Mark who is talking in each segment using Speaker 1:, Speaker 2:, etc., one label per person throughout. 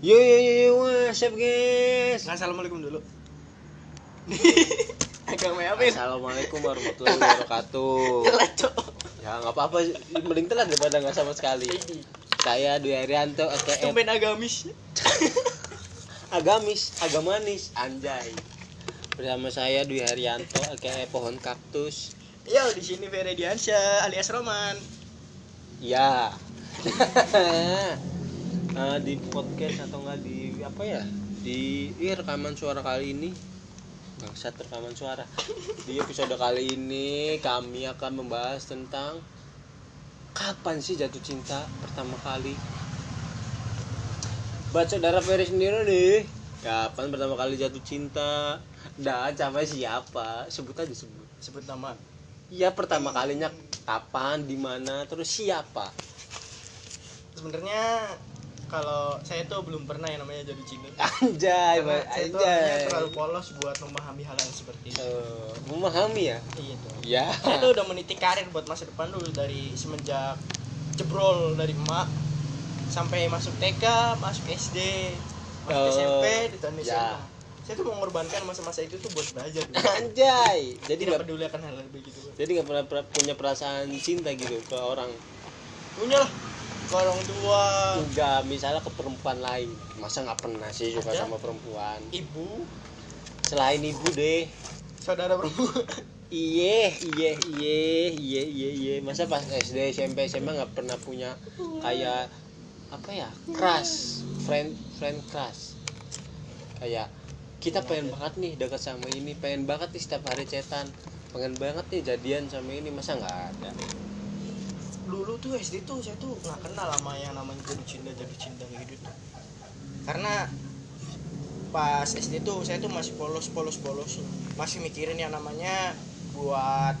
Speaker 1: Yo yo yo yo up guys?
Speaker 2: Assalamualaikum dulu. Agama apa ya?
Speaker 1: Assalamualaikum warahmatullahi wabarakatuh.
Speaker 2: Telat, Cok.
Speaker 1: Ya nggak apa-apa, mending telat daripada nggak sama sekali. Saya Dwi Arianto, AKM
Speaker 2: Tumben agamis.
Speaker 1: agamis, agamanis, anjay. Bersama saya Dwi Haryanto, AKM Pohon Kaktus.
Speaker 2: Yo, di sini Ferediansyah alias Roman.
Speaker 1: Ya. Eh, di podcast atau enggak di apa ya? Di iya, rekaman suara kali ini bangsat rekaman suara. Di episode kali ini kami akan membahas tentang kapan sih jatuh cinta pertama kali. Baca darah Ferry sendiri nih. Kapan pertama kali jatuh cinta? Dan sama siapa? Sebut aja sebut.
Speaker 2: Sebut nama.
Speaker 1: Iya pertama kalinya kapan, di mana, terus siapa?
Speaker 2: Sebenarnya kalau saya tuh belum pernah yang namanya jadi cinta.
Speaker 1: Anjay,
Speaker 2: Karena saya tuh
Speaker 1: anjay.
Speaker 2: orangnya terlalu polos buat memahami hal yang seperti itu.
Speaker 1: Eh, memahami ya?
Speaker 2: Iya tuh.
Speaker 1: Ya.
Speaker 2: Saya tuh udah meniti karir buat masa depan dulu dari semenjak jebrol dari emak sampai masuk TK, masuk SD, masuk
Speaker 1: Oh,
Speaker 2: SMP, di tahun
Speaker 1: ya.
Speaker 2: SMA. Saya tuh mengorbankan masa-masa itu tuh buat belajar. dulu.
Speaker 1: Anjay. Jadi nggak
Speaker 2: peduli akan hal begitu.
Speaker 1: jadi nggak pernah pernah punya perasaan cinta gitu ke orang
Speaker 2: Punya lah ke orang tua,
Speaker 1: enggak misalnya ke perempuan lain. Masa nggak pernah sih suka
Speaker 2: Ada.
Speaker 1: sama perempuan?
Speaker 2: Ibu,
Speaker 1: selain ibu deh.
Speaker 2: Saudara perempuan.
Speaker 1: iye iye iye iye iye iye. Masa pas SD SMP SMA nggak pernah punya kayak apa ya crush friend friend crush. Kayak kita pengen banget nih dekat sama ini pengen banget nih setiap hari cetan pengen banget nih jadian sama ini masa nggak ada
Speaker 2: Dulu tuh SD tuh saya tuh nggak kenal sama yang namanya jatuh cinta jatuh cinta kayak gitu tuh. Karena pas SD tuh saya tuh masih polos polos polos masih mikirin yang namanya buat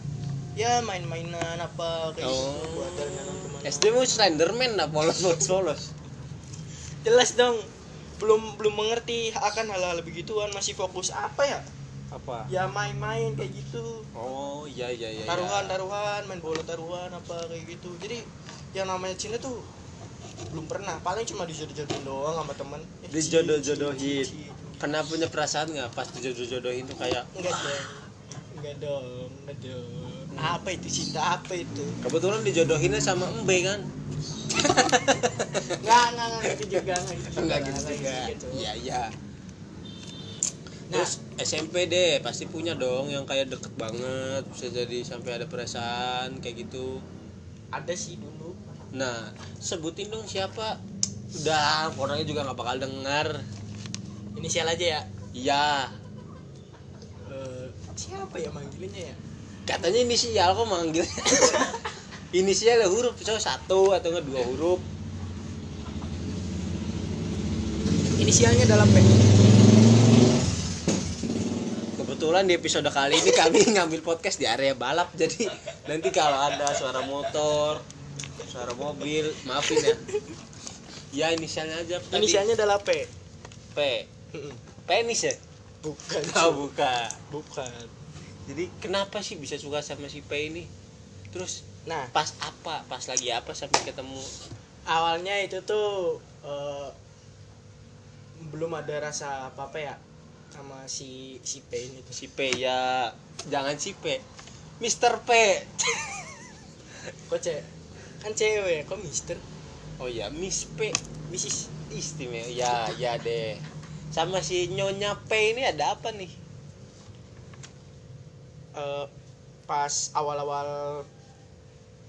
Speaker 2: ya main-mainan apa kayak gitu
Speaker 1: Oh.
Speaker 2: buat jalan-jalan ke mana
Speaker 1: SD mau Slenderman lah polos polos polos
Speaker 2: jelas dong belum belum mengerti akan hal-hal begituan masih fokus apa ya
Speaker 1: apa?
Speaker 2: Ya main-main kayak gitu.
Speaker 1: Oh iya iya iya
Speaker 2: taruhan taruhan main bola taruhan apa kayak gitu. Jadi yang namanya cinta tuh belum pernah. Paling cuma dijodoh-jodohin doang sama temen. Eh,
Speaker 1: Dijodoh-jodohin. pernah punya perasaan nggak pas dijodoh-jodohin tuh kayak
Speaker 2: enggak dong enggak dong enggak dong. Apa itu cinta apa itu?
Speaker 1: Kebetulan dijodohinnya sama embe kan?
Speaker 2: Enggak enggak enggak gitu juga enggak gitu. Juga,
Speaker 1: gitu.
Speaker 2: Gitu.
Speaker 1: iya
Speaker 2: Nah.
Speaker 1: terus SMP deh pasti punya dong yang kayak deket banget bisa jadi sampai ada perasaan kayak gitu.
Speaker 2: Ada sih dulu.
Speaker 1: Nah sebutin dong siapa. Udah orangnya juga nggak bakal dengar
Speaker 2: inisial aja ya?
Speaker 1: Iya.
Speaker 2: Eh, siapa ya manggilinnya ya?
Speaker 1: Katanya inisial kok manggil. Inisial ada huruf so satu atau enggak dua huruf.
Speaker 2: Inisialnya dalam P
Speaker 1: kebetulan di episode kali ini kami ngambil podcast di area balap jadi nanti kalau ada suara motor suara mobil maafin ya. Ya inisialnya aja tadi.
Speaker 2: inisialnya adalah P.
Speaker 1: P. Penis ya?
Speaker 2: Bukan.
Speaker 1: Oh, bukan.
Speaker 2: Bukan.
Speaker 1: Jadi kenapa sih bisa suka sama si P ini? Terus
Speaker 2: nah.
Speaker 1: pas apa? Pas lagi apa sampai ketemu?
Speaker 2: Awalnya itu tuh eh, belum ada rasa apa apa ya sama si si P ini tuh.
Speaker 1: Si P ya. Jangan si P. Mister P.
Speaker 2: Kok cewek kan cewek kok Mister?
Speaker 1: Oh ya Miss P.
Speaker 2: Mrs
Speaker 1: istimewa. Ya ya deh. Sama si Nyonya P ini ada apa nih?
Speaker 2: Eh, pas awal-awal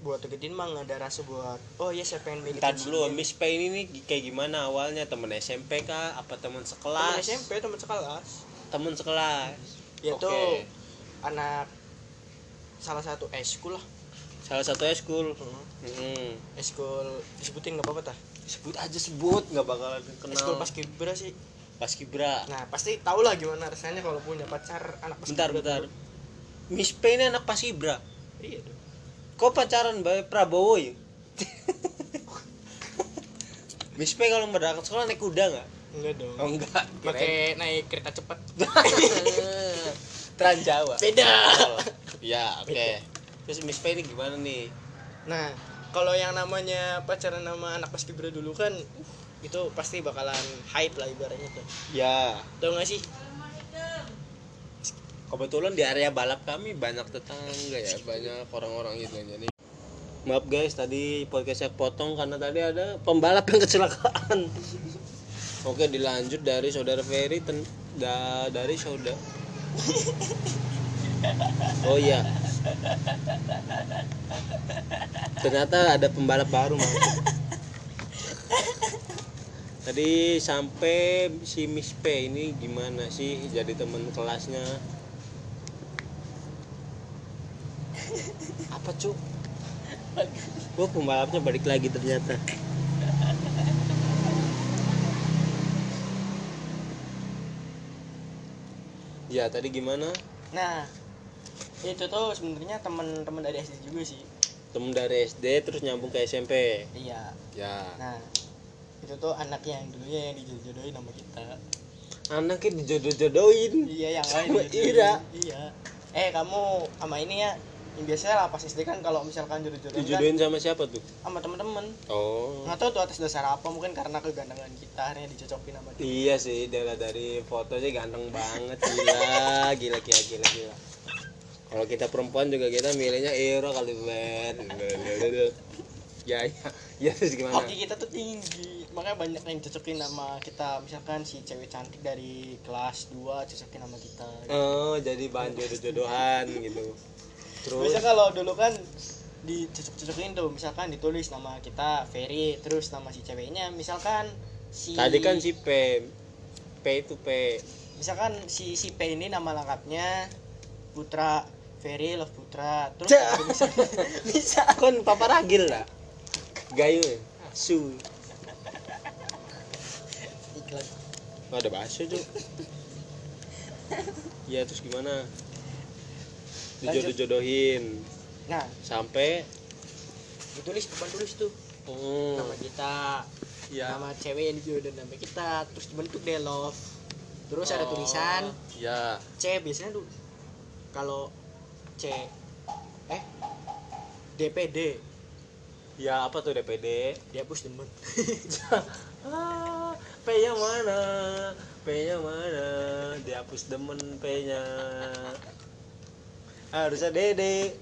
Speaker 2: buat deketin mah nggak ada rasa buat oh iya saya pengen milikin
Speaker 1: Ntar
Speaker 2: si
Speaker 1: dulu. Miss P ini nih kayak gimana awalnya? Temen SMP kah? Apa temen
Speaker 2: temen
Speaker 1: sekelas
Speaker 2: SMP temen sekelas.
Speaker 1: Temen sekelas.
Speaker 2: Ya tuh anak salah satu eskul lah.
Speaker 1: Salah satu school
Speaker 2: Hmm.
Speaker 1: hmm.
Speaker 2: eskul disebutin nggak apa-apa tah?
Speaker 1: Sebut aja sebut. Nggak bakalan kenal.
Speaker 2: Eskul pas kibra sih.
Speaker 1: Pas kibra.
Speaker 2: Nah pasti tau lah gimana rasanya kalau punya pacar anak pas
Speaker 1: bentar
Speaker 2: kibra
Speaker 1: bentar. Miss P ini anak pas kibra?
Speaker 2: Iya dong
Speaker 1: kok pacaran Mbak Prabowo ya Miss P kalau berangkat sekolah naik kuda nggak?
Speaker 2: Enggak dong.
Speaker 1: Oh enggak.
Speaker 2: Pakai naik kereta cepat.
Speaker 1: Trans Jawa
Speaker 2: beda.
Speaker 1: Oh, ya oke terus Miss P ini gimana nih?
Speaker 2: Nah kalau yang namanya pacaran sama anak paskibra dulu kan uh, itu pasti bakalan hype lah ibaratnya tuh.
Speaker 1: Ya
Speaker 2: tau gak sih
Speaker 1: kebetulan di area balap kami banyak tetangga ya banyak orang-orang gitu. Jadi maaf guys tadi podcast saya potong karena tadi ada pembalap yang kecelakaan. Oke dilanjut dari saudara Ferry ten, da, dari saudara. Oh iya. Ternyata ada pembalap baru mas. Tadi sampai si Miss P ini gimana sih jadi teman kelasnya apa cuk? Gue pembalapnya balik lagi ternyata. Ya tadi gimana?
Speaker 2: nah itu tuh sebenarnya teman-teman dari SD juga sih.
Speaker 1: Temen dari SD terus nyambung ke SMP
Speaker 2: iya.
Speaker 1: Ya.
Speaker 2: Nah itu tuh anak yang dulunya yang dijodohin sama kita.
Speaker 1: Anaknya dijodoh-jodohin?
Speaker 2: Iya yang lain
Speaker 1: Sama. Ira.
Speaker 2: iya. Eh kamu sama ini ya yang biasanya lah pas SD kan kalau misalkan jodoh-jodohin kan
Speaker 1: Dijodohin sama siapa tuh?
Speaker 2: sama temen-temen
Speaker 1: Oh
Speaker 2: nggak tahu tuh atas dasar apa mungkin karena kegantengan kita akhirnya dicocokin sama dia
Speaker 1: Iya sih, dari dari foto sih ganteng banget gila, gila gila gila gila. Kalau kita perempuan juga kita milihnya Iro kali Ben. Ya ya, ya terus gimana?
Speaker 2: hoki kita tuh tinggi makanya banyak yang cocokin sama kita misalkan si cewek cantik dari kelas 2 cocokin sama kita
Speaker 1: Oh, jadi bahan jodoh-jodohan gitu. Terus
Speaker 2: Biasa kalau dulu kan dicocok-cocokin tuh misalkan ditulis nama kita Ferry terus nama si ceweknya misalkan si
Speaker 1: tadi kan si P P itu P.
Speaker 2: misalkan si si P ini nama lengkapnya Putra Ferry Love Putra terus bisa bisa
Speaker 1: Kan papa ragil lah. Gayu. Su.
Speaker 2: iklan
Speaker 1: Oh, ada bakso tuh. Ya terus gimana? Dijodoh-jodohin
Speaker 2: nah
Speaker 1: sampai
Speaker 2: ditulis depan tulis tuh
Speaker 1: oh,
Speaker 2: nama kita
Speaker 1: ya.
Speaker 2: nama cewek yang dijodohin nama kita terus dibentuk deh love terus ada
Speaker 1: Oh,
Speaker 2: tulisan
Speaker 1: Ya.
Speaker 2: C biasanya tuh kalau C eh DPD
Speaker 1: Ya apa tuh DPD?
Speaker 2: dihapus demen
Speaker 1: ah, P-nya mana? P-nya mana? Dihapus demen P-nya. Harusnya Dede.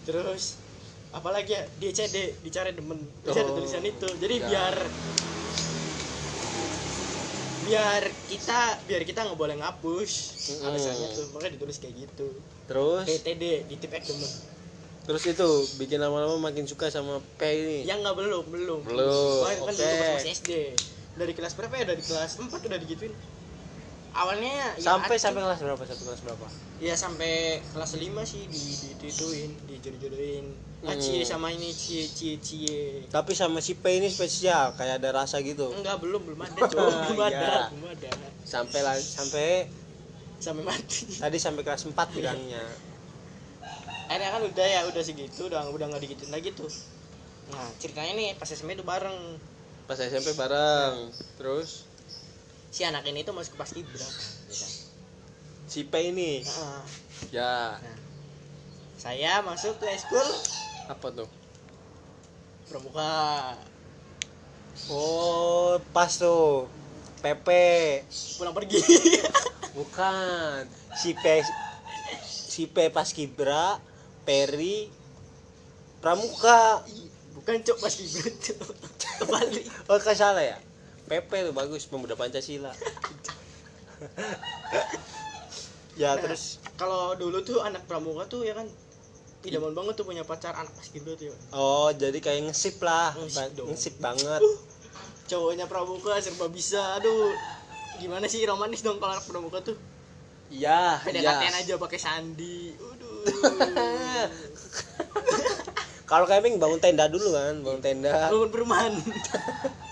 Speaker 2: terus apalagi ya? DCD dicari demen. Bisa ada
Speaker 1: Oh,
Speaker 2: tulisan itu. Jadi
Speaker 1: ya.
Speaker 2: biar biar kita biar kita nggak boleh ngapus
Speaker 1: Mm-mm.
Speaker 2: alasannya tuh. Makanya ditulis kayak gitu.
Speaker 1: Terus?
Speaker 2: PTD di tip X demen.
Speaker 1: Terus itu bikin lama-lama makin suka sama P ini.
Speaker 2: yang nggak belum belum.
Speaker 1: Belum,
Speaker 2: kan dulu masih SD dari kelas berapa ya? Dari kelas 4 udah digituin awalnya ya
Speaker 1: sampai
Speaker 2: acuh.
Speaker 1: sampai kelas berapa? Sampai kelas berapa?
Speaker 2: ya sampai kelas 5 sih di di dituin dijodoh-jodohin ah,
Speaker 1: Hmm.
Speaker 2: cie sama ini cie cie cie
Speaker 1: Tapi sama si P ini spesial, kayak ada rasa gitu.
Speaker 2: enggak belum belum ada belum ada belum ada
Speaker 1: Sampai la- sampai
Speaker 2: sampai mati
Speaker 1: tadi sampai kelas 4 bilangnya.
Speaker 2: akhirnya kan udah ya udah segitu udah udah nggak digituin lagi tuh nah ceritanya nih pas SMA itu bareng
Speaker 1: Pas SMP bareng. Terus
Speaker 2: si anak ini tuh masuk ke pas kibra kan?
Speaker 1: si P ini.
Speaker 2: Nah,
Speaker 1: Ya,
Speaker 2: nah, saya masuk ke school
Speaker 1: apa tuh?
Speaker 2: pramuka
Speaker 1: Oh, pas tuh. PP.
Speaker 2: pulang pergi
Speaker 1: Bukan. Si P si P pas Kibra, Peri Pramuka.
Speaker 2: bukan cok pas kibra cok kembali
Speaker 1: Oh, kan salah ya? PP tuh bagus pemuda Pancasila. ya,
Speaker 2: Nah,
Speaker 1: terus
Speaker 2: kalau dulu tuh anak pramuka tuh ya kan idaman banget tuh punya pacar anak pas kibra tuh ya.
Speaker 1: oh, jadi kayak ngesip lah.
Speaker 2: Ngesip
Speaker 1: Ba-
Speaker 2: dong.
Speaker 1: Ngesip banget.
Speaker 2: cowoknya pramuka serba bisa aduh gimana sih romanis dong kalau anak pramuka tuh
Speaker 1: Iya,
Speaker 2: PDKT
Speaker 1: iya.
Speaker 2: aja pakai sandi Aduh.
Speaker 1: Kalau camping bangun tenda dulu kan, bangun tenda.
Speaker 2: bangun perumahan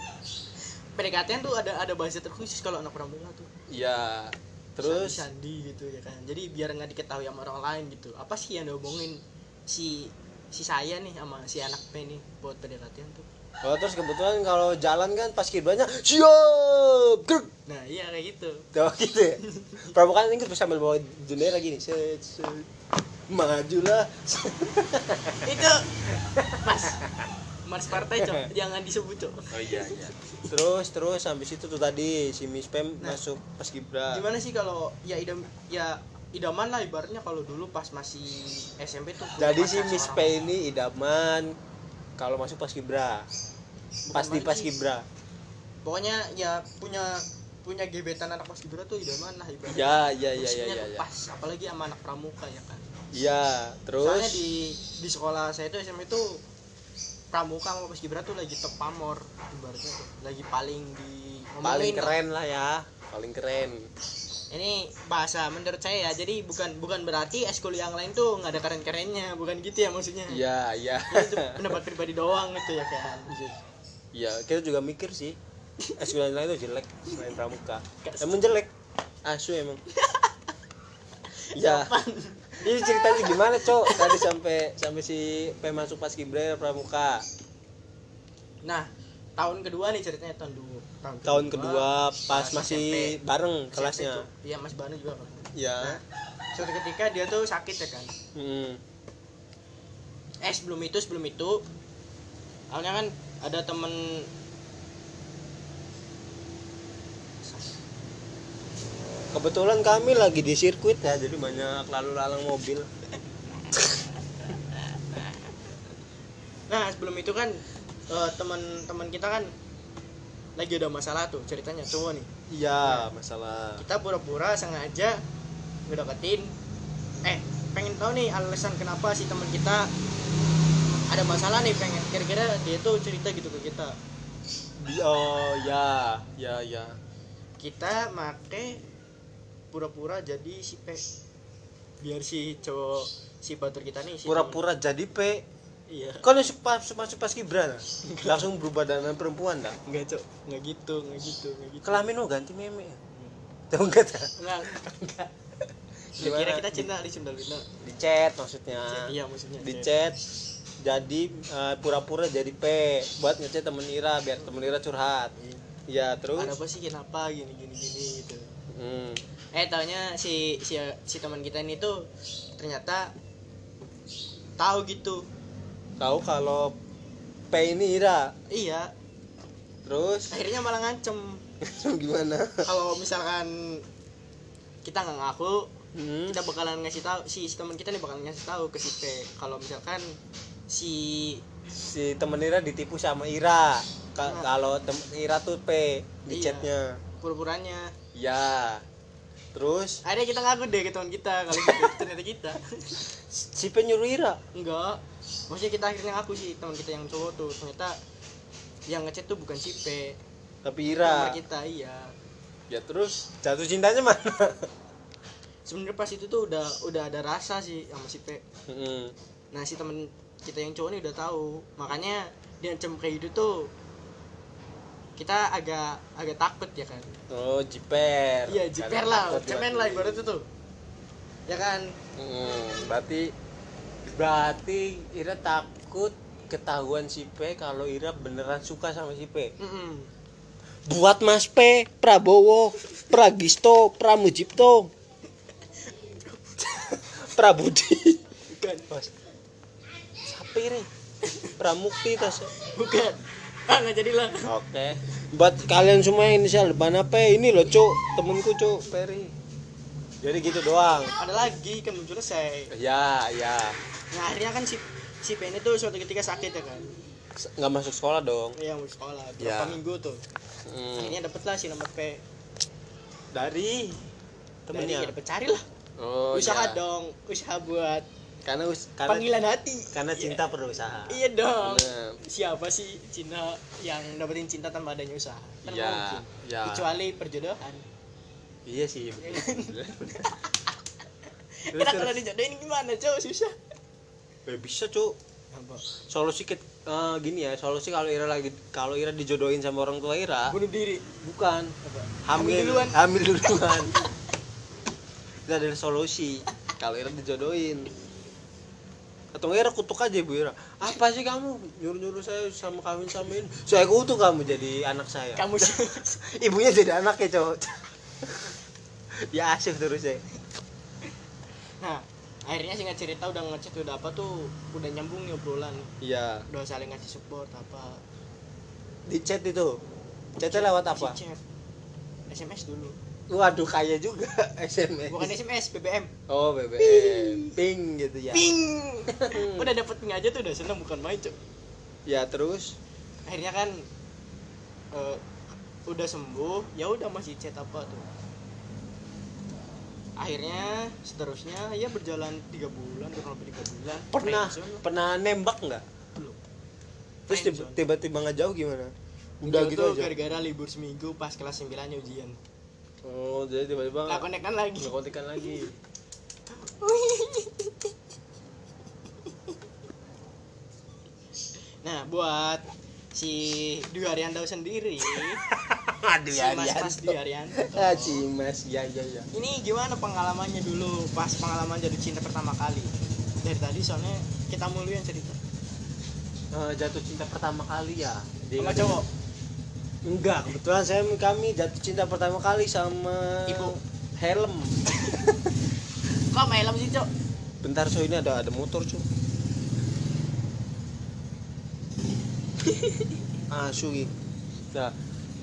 Speaker 2: PDKT tuh ada ada bahasa terkhusus kalau anak pramuka tuh.
Speaker 1: Iya. Terus?
Speaker 2: Sandi, sandi gitu ya kan. Jadi biar nggak diketahui sama orang lain gitu. Apa sih yang diomongin si si saya nih sama si anak P nih buat PDKT tuh?
Speaker 1: Oh terus kebetulan kalau jalan kan pas kibranya siap!
Speaker 2: Nah iya kayak gitu.
Speaker 1: Tuh gitu ya. Pramuka kan ikut sambil bawa jendela gini. Set set. Majulah.
Speaker 2: Itu mas Mars partai cok. Jangan disebut cok.
Speaker 1: Oh iya iya. Terus terus habis itu tuh tadi si Miss Pem
Speaker 2: Nah.
Speaker 1: masuk pas Gibra
Speaker 2: gimana sih kalau ya idam ya idaman lah ibaratnya kalau dulu pas masih SMP tuh
Speaker 1: jadi si Miss P ini idaman kalau masuk pas Gibra
Speaker 2: Bukan
Speaker 1: pas. Gibra
Speaker 2: pokoknya ya punya punya gebetan anak pas Gibra tuh idaman lah ibaratnya.
Speaker 1: Ya ya ya ya ya ya.
Speaker 2: pas apalagi sama anak pramuka ya kan.
Speaker 1: Ya terus?
Speaker 2: soalnya di di sekolah saya tuh SMP tuh pramuka sama pas Gibra tuh lagi top pamor ibaratnya tuh. Lagi paling di
Speaker 1: paling keren lah ya. Paling keren.
Speaker 2: Ini bahasa menurut saya ya jadi bukan bukan berarti eskul yang lain tuh nggak ada keren kerennya bukan gitu ya maksudnya.
Speaker 1: Iya iya.
Speaker 2: Ya, itu pendapat pribadi doang gitu ya kan
Speaker 1: iya kita juga mikir sih. Eskul yang lain itu jelek selain pramuka. Emang jelek? Asu emang. Ya ini ceritanya gimana cok? Tadi sampai sampai si P masuk pas Gibra pramuka.
Speaker 2: Nah tahun kedua nih ceritanya tahun dua
Speaker 1: tahun kedua. Pas
Speaker 2: pas
Speaker 1: masih
Speaker 2: SMP.
Speaker 1: bareng kelasnya.
Speaker 2: iya mas Banu juga kan
Speaker 1: ya
Speaker 2: nah suatu ketika dia tuh sakit ya kan?
Speaker 1: Hmm.
Speaker 2: eh sebelum itu sebelum itu awalnya kan ada temen
Speaker 1: kebetulan kami lagi di sirkuit. Ya jadi banyak lalu lalang mobil.
Speaker 2: Nah sebelum itu kan eh, teman-teman kita kan lagi ada masalah tuh ceritanya cowok nih.
Speaker 1: Iya masalah.
Speaker 2: Kita pura-pura sengaja ngedeketin eh pengen tahu nih alasan kenapa si teman kita ada masalah nih pengen kira-kira dia tuh cerita gitu ke kita.
Speaker 1: Oh ya ya ya.
Speaker 2: Kita make pura-pura jadi si P. Biar si cowok si batur kita nih si
Speaker 1: pura-pura jadi P.
Speaker 2: Iya.
Speaker 1: Masuk pas masuk pas Gibra nah. langsung berubah dengan perempuan dah.
Speaker 2: Enggak cok enggak gitu enggak gitu enggak gitu.
Speaker 1: Kelamin lo ganti meme. Ya tahu enggak
Speaker 2: enggak enggak. Kira kita cinta di Sunda Luna
Speaker 1: di chat maksudnya
Speaker 2: iya maksudnya
Speaker 1: di chat jadi eh, pura-pura jadi P. Buat ngechat temen Ira biar temen Ira curhat. Ya terus?
Speaker 2: Ada apa sih kenapa gini gini gini gitu
Speaker 1: Hmm.
Speaker 2: eh taunya si si si teman kita ini tuh ternyata tahu gitu.
Speaker 1: Tahu kalau P ini Ira.
Speaker 2: Iya.
Speaker 1: Terus?
Speaker 2: Akhirnya malah ngancem.
Speaker 1: Gimana?
Speaker 2: Kalau misalkan kita nggak ngaku
Speaker 1: hmm.
Speaker 2: kita bakalan ngasih tahu si, si teman kita nih bakalan ngasih tahu ke si P. Kalau misalkan si
Speaker 1: si temen Ira ditipu sama Ira. Ka-
Speaker 2: Nah.
Speaker 1: kalau Ira tuh P di
Speaker 2: Iya.
Speaker 1: chatnya.
Speaker 2: Pura-puranya
Speaker 1: ya. Terus?
Speaker 2: Akhirnya kita ngaku deh ke teman kita kalau gitu ternyata kita.
Speaker 1: Si P nyuruh Ira?
Speaker 2: Enggak. Maksudnya kita akhirnya ngaku sih teman kita yang cowok tuh. Ternyata yang ngechat tuh bukan si P.
Speaker 1: Tapi Ira.
Speaker 2: Nomor kita iya.
Speaker 1: Ya terus? Jatuh cintanya mana?
Speaker 2: Sebenarnya pas itu tuh udah udah ada rasa sih sama si P.
Speaker 1: Hmm.
Speaker 2: nah si temen kita yang cowok ini udah tahu. Makanya dia ancam kayak gitu tuh kita agak agak takut ya kan?
Speaker 1: Oh jiper.
Speaker 2: Iya jiper lah cemen lah ibaratnya tuh. Ya kan?
Speaker 1: Hmm, berarti berarti Ira takut ketahuan si P kalau Ira beneran suka sama si P?
Speaker 2: Mm-mm.
Speaker 1: buat Mas P Prabowo Pragisto Pramujipto. Prabudi.
Speaker 2: Bukan.
Speaker 1: Mas siapa ini? Pramukti tas
Speaker 2: bukan nggak jadi lah.
Speaker 1: Oke. Buat kalian semua yang inisial depan apa ini loh cuk. Temenku cuk Peri jadi gitu doang.
Speaker 2: Ada lagi kan belum selesai.
Speaker 1: Ya ya
Speaker 2: nah akhirnya kan si si P ini tuh suatu ketika sakit ya kan?
Speaker 1: Nggak masuk sekolah dong.
Speaker 2: Yang mau sekolah. Berapa
Speaker 1: Ya.
Speaker 2: minggu tuh.
Speaker 1: Hmm.
Speaker 2: akhirnya dapet lah si nomor P.
Speaker 1: Dari
Speaker 2: temennya
Speaker 1: temennya?
Speaker 2: ya dapet cari lah.
Speaker 1: Oh
Speaker 2: usaha
Speaker 1: iya.
Speaker 2: dong usaha buat
Speaker 1: karena us- karena
Speaker 2: panggilan hati
Speaker 1: karena
Speaker 2: Iya.
Speaker 1: cinta perlu usaha
Speaker 2: Iya dong.
Speaker 1: Bener.
Speaker 2: Siapa sih cinta yang dapetin cinta tanpa adanya usaha? Kan
Speaker 1: Iya,
Speaker 2: mungkin.
Speaker 1: iya.
Speaker 2: Kecuali perjodohan.
Speaker 1: iya sih Terus,
Speaker 2: Kita
Speaker 1: terus.
Speaker 2: kalau dijodohin gimana, Cok? Susah.
Speaker 1: Eh, bisa
Speaker 2: Apa?
Speaker 1: solusi ke, eh, gini ya solusi kalau Ira lagi kalau Ira dijodohin sama orang tua Ira
Speaker 2: Bunuh diri.
Speaker 1: bukan
Speaker 2: Apa?
Speaker 1: hamil
Speaker 2: duluan.
Speaker 1: hamil duluan itu adalah solusi kalau Ira dijodohin atau nggak Ira kutuk aja ibu Ira. Apa sih kamu? Nyuruh nyuruh saya sama kawin sama ini. Saya kutuk kamu jadi anak saya.
Speaker 2: Kamu sih.
Speaker 1: ibunya jadi anak ya cowok. Ya asif terus ya.
Speaker 2: Nah, akhirnya singkat cerita udah ngechat udah apa tuh udah nyambung nih obrolan.
Speaker 1: Iya.
Speaker 2: Udah saling ngasih support apa.
Speaker 1: Di chat itu. Chatnya lewat apa?
Speaker 2: Chat. SMS dulu
Speaker 1: waduh kaya juga SMS
Speaker 2: bukan SMS BBM
Speaker 1: oh BBM ping. Gitu ya.
Speaker 2: Ping. Udah dapet ping aja tuh udah seneng bukan main cok
Speaker 1: ya terus?
Speaker 2: Akhirnya kan eh, udah sembuh ya udah masih chat apa tuh. Akhirnya seterusnya ya berjalan tiga bulan kurang lebih tiga bulan.
Speaker 1: Pernah pernah nembak nggak?
Speaker 2: Belum.
Speaker 1: Terus tiba-tiba nggak jauh gimana? Udah gitu
Speaker 2: tuh
Speaker 1: aja.
Speaker 2: gara-gara libur seminggu pas kelas 9 nya ujian
Speaker 1: oh jadi tiba-tiba
Speaker 2: nggak kontekan lagi.
Speaker 1: Nggak kontekan lagi.
Speaker 2: Nah buat si Dwi Arianto sendiri.
Speaker 1: Aduh
Speaker 2: si Mas Mas Dwi Arianto.
Speaker 1: Ah cimas ya ya ya.
Speaker 2: Ini gimana pengalamannya dulu pas pengalaman jatuh cinta pertama kali? Dari tadi soalnya kita mulu yang cerita.
Speaker 1: Eh, jatuh cinta pertama kali ya Di-
Speaker 2: sama cowok
Speaker 1: enggak kebetulan saya kami jatuh cinta pertama kali sama
Speaker 2: Ibu.
Speaker 1: helm.
Speaker 2: Kok main helm sih cok?
Speaker 1: Bentar so ini ada ada motor cuy ah sugi nah,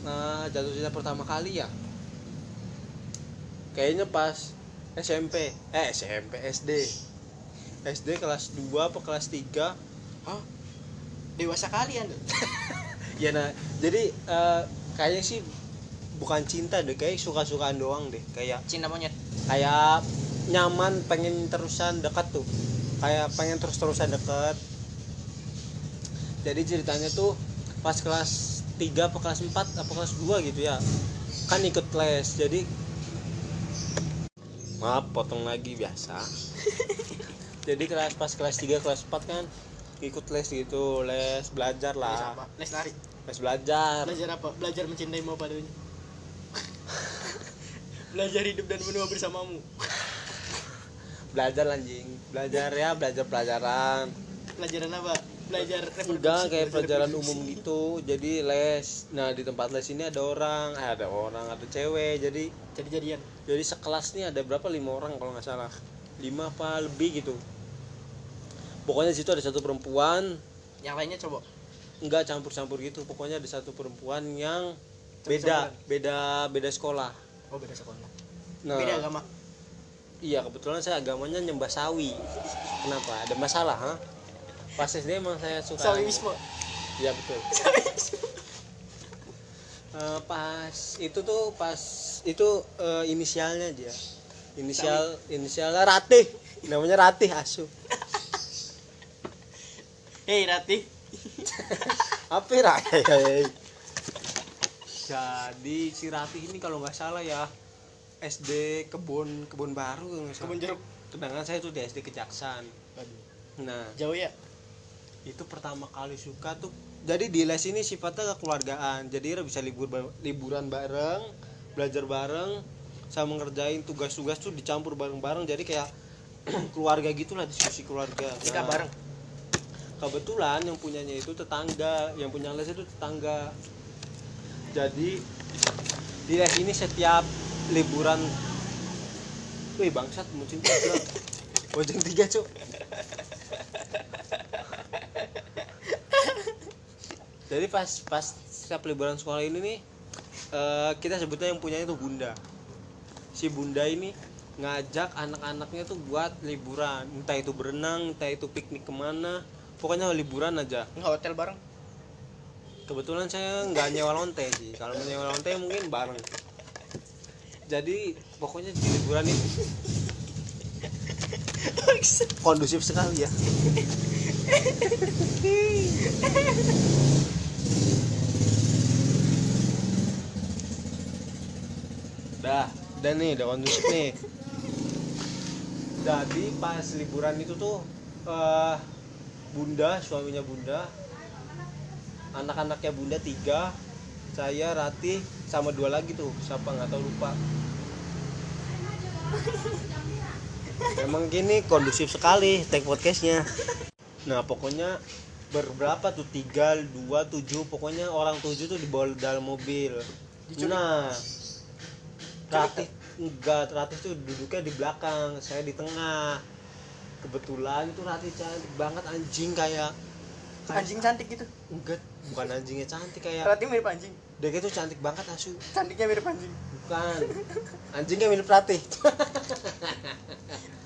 Speaker 1: nah jatuh cinta pertama kali ya? Kayaknya pas SMP eh SMP SD SD kelas 2 apa kelas 3
Speaker 2: Hah? dewasa kalian tuh
Speaker 1: ya nah jadi eh, kayaknya sih bukan cinta deh kayak suka-sukaan doang deh kayak
Speaker 2: cinta monyet.
Speaker 1: kayak nyaman pengen terusan dekat tuh kayak pengen terus-terusan dekat. Jadi ceritanya tuh pas kelas 3 apa kelas 4 apa kelas 2 gitu ya kan ikut les jadi maaf potong lagi biasa. Jadi kelas pas kelas 3 kelas 4 kan ikut les gitu les belajar
Speaker 2: les
Speaker 1: lah
Speaker 2: apa? Les lari?
Speaker 1: Les belajar.
Speaker 2: Belajar apa? Belajar mencintaimu padanya belajar hidup dan menua bersamamu.
Speaker 1: Belajar anjing. Belajar ya belajar pelajaran.
Speaker 2: Pelajaran apa? Belajar
Speaker 1: enggak kayak
Speaker 2: belajar
Speaker 1: pelajaran umum gitu. Jadi les. Nah di tempat les ini ada orang. Eh, ada orang ada cewek. Jadi
Speaker 2: jadi jadian.
Speaker 1: jadi sekelas nih ada berapa? Lima orang kalau nggak salah. Lima apa lebih gitu pokoknya di situ ada satu perempuan.
Speaker 2: Yang lainnya coba?
Speaker 1: Enggak campur-campur gitu. Pokoknya ada satu perempuan yang beda beda beda sekolah.
Speaker 2: Oh beda sekolah.
Speaker 1: Nah.
Speaker 2: Beda agama?
Speaker 1: Iya kebetulan saya agamanya nyembah sawi. Kenapa? Ada masalah ha? pas SD emang saya suka.
Speaker 2: Sawiisme
Speaker 1: Iya betul. Eh, pas itu tuh pas itu eh, inisialnya dia. Inisial inisialnya Ratih. Namanya Ratih asu.
Speaker 2: Hei Ratih
Speaker 1: Apa Ratih? Jadi si Ratih ini kalau nggak salah ya SD kebun kebun baru kalau nggak salah.
Speaker 2: kebun jeruk.
Speaker 1: Sedangkan saya tuh di SD Kejaksan. Nah,
Speaker 2: jauh ya?
Speaker 1: itu pertama kali suka tuh. Jadi di les ini sifatnya kekeluargaan. Jadi bisa libur liburan bareng belajar bareng sama ngerjain tugas-tugas tuh dicampur bareng-bareng. Jadi kayak keluarga gitulah diskusi keluarga. Nah,
Speaker 2: bareng
Speaker 1: kebetulan yang punyanya itu tetangga yang punya les itu tetangga. Jadi di les ini setiap liburan wih bangsat muncul Bojeng tiga cuk. Jadi pas pas setiap liburan sekolah ini nih eh, kita sebutnya yang punya itu bunda. Si bunda ini ngajak anak-anaknya tuh buat liburan. Entah itu berenang entah itu piknik ke mana pokoknya liburan aja.
Speaker 2: Nggak hotel bareng.
Speaker 1: Kebetulan saya nggak nyewa lonte sih. Kalau menyewa lonte mungkin bareng. Jadi pokoknya di liburan ini. Kondusif sekali ya. Dah dan nih udah kondusif nih. Jadi pas liburan itu tuh eh, bunda suaminya bunda. Anak-anaknya bunda tiga. Saya Rati sama dua lagi tuh. Siapa nggak tahu lupa. Emang gini kondusif sekali take podcastnya. Nah pokoknya berberapa tuh? Tiga dua tujuh. Pokoknya orang tujuh tuh dibawa dalam mobil. Nah Ratih enggak. Ratih tuh duduknya di belakang saya di tengah. Kebetulan itu Rati cantik banget anjing kayak kayak-
Speaker 2: anjing cantik gitu?
Speaker 1: Enggak bukan anjingnya cantik kayak
Speaker 2: Rati mirip anjing?
Speaker 1: Dia itu cantik banget asu.
Speaker 2: Cantiknya mirip anjing?
Speaker 1: Bukan. Anjingnya mirip Ratih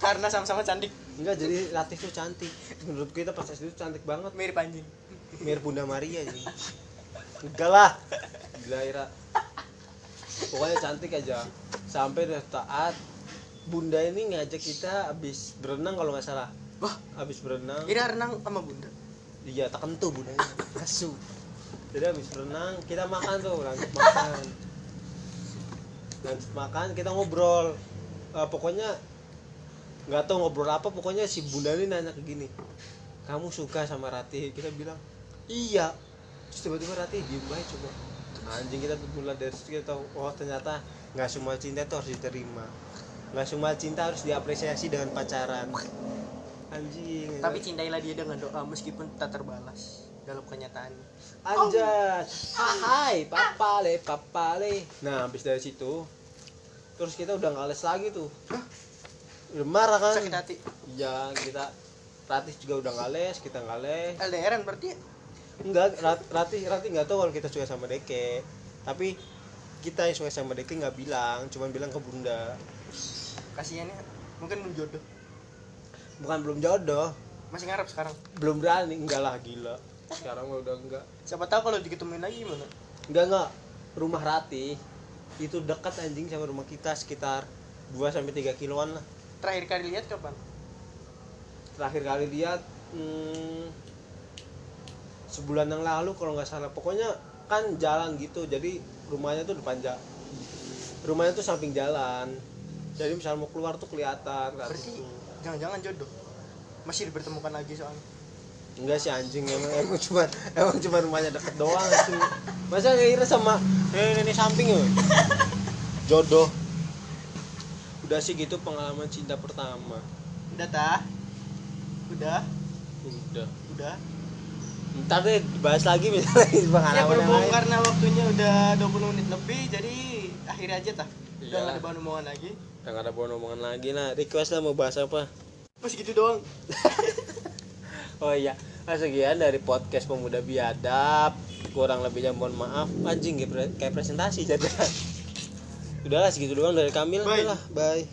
Speaker 2: karena sama-sama cantik.
Speaker 1: Enggak jadi Ratih tuh cantik. Menurut kita pas SD itu cantik banget.
Speaker 2: Mirip anjing.
Speaker 1: Mirip Bunda Maria jadi enggak lah. Gila Ira. Pokoknya cantik aja. Sampai udah taat Bunda ini ngajak kita habis berenang kalau nggak salah.
Speaker 2: Wah.
Speaker 1: Habis berenang.
Speaker 2: Ira renang sama bunda?
Speaker 1: Iya tak kentu bundanya asu jadi habis berenang kita makan tuh lanjut makan. Lanjut makan kita ngobrol. Eh, pokoknya nggak tahu ngobrol apa pokoknya si bunda ini nanya ke gini kamu suka sama Rati kita bilang iya. Terus tiba-tiba Rati diem aja coba. Anjing kita tuh mulai dari situ kita tahu oh ternyata nggak semua cinta itu harus diterima nggak semua cinta harus diapresiasi dengan pacaran anjing
Speaker 2: tapi cintailah dia dengan doa meskipun tak terbalas dalam kenyataan
Speaker 1: Anjas, hai papale papale. Nah, habis dari situ, terus kita udah nggak les lagi tuh. Udah marah kan?
Speaker 2: sakit hati
Speaker 1: Iya, kita Ratih juga udah nggak les, kita nggak les.
Speaker 2: LDRan berarti ya?
Speaker 1: Enggak, Rat- Ratih Ratih nggak tahu kalau kita suka sama Deke. Tapi kita yang suka sama Deke nggak bilang, cuman bilang ke Bunda.
Speaker 2: Kasihannya mungkin belum jodoh
Speaker 1: Bukan belum jodoh,
Speaker 2: masih ngarep sekarang
Speaker 1: belum berani, enggak lah gila. Sekarang udah enggak.
Speaker 2: siapa tahu kalau diketemuin lagi gimana
Speaker 1: Enggak enggak. Rumah Ratih itu dekat anjing sama rumah kita sekitar 2 sampai 3 kiloan lah.
Speaker 2: terakhir kali lihat kapan
Speaker 1: Terakhir kali lihat hmm, sebulan yang lalu kalau nggak salah. Pokoknya kan jalan gitu. Jadi rumahnya tuh depan ja rumahnya tuh samping jalan. Jadi misal mau keluar tuh kelihatan kayak
Speaker 2: berarti
Speaker 1: gitu.
Speaker 2: jangan-jangan jodoh masih dipertemukan lagi soalnya
Speaker 1: Enggak sih anjing emang emang cuma emang cuma rumahnya deket doang sih. Masa ngira sama nenek nenek samping ya? Jodoh. Udah sih gitu pengalaman cinta pertama.
Speaker 2: udah tah udah
Speaker 1: Udah.
Speaker 2: udah
Speaker 1: Ntar deh dibahas lagi misalnya
Speaker 2: ya
Speaker 1: pengalaman yang
Speaker 2: berhubung karena waktunya udah 20 menit lebih jadi akhirnya aja tah udah
Speaker 1: Iyalah.
Speaker 2: gak ada bahan omongan lagi
Speaker 1: Udah gak ada bahan omongan lagi nah. Request lah mau bahas apa?
Speaker 2: pas gitu doang
Speaker 1: Oh iya, nah, sekian dari podcast pemuda biadab. Kurang lebihnya mohon maaf. Anjing kayak, pre- kayak presentasi jadi. Udahlah segitu doang dari kami lah.
Speaker 2: Bye.
Speaker 1: Udahlah, bye.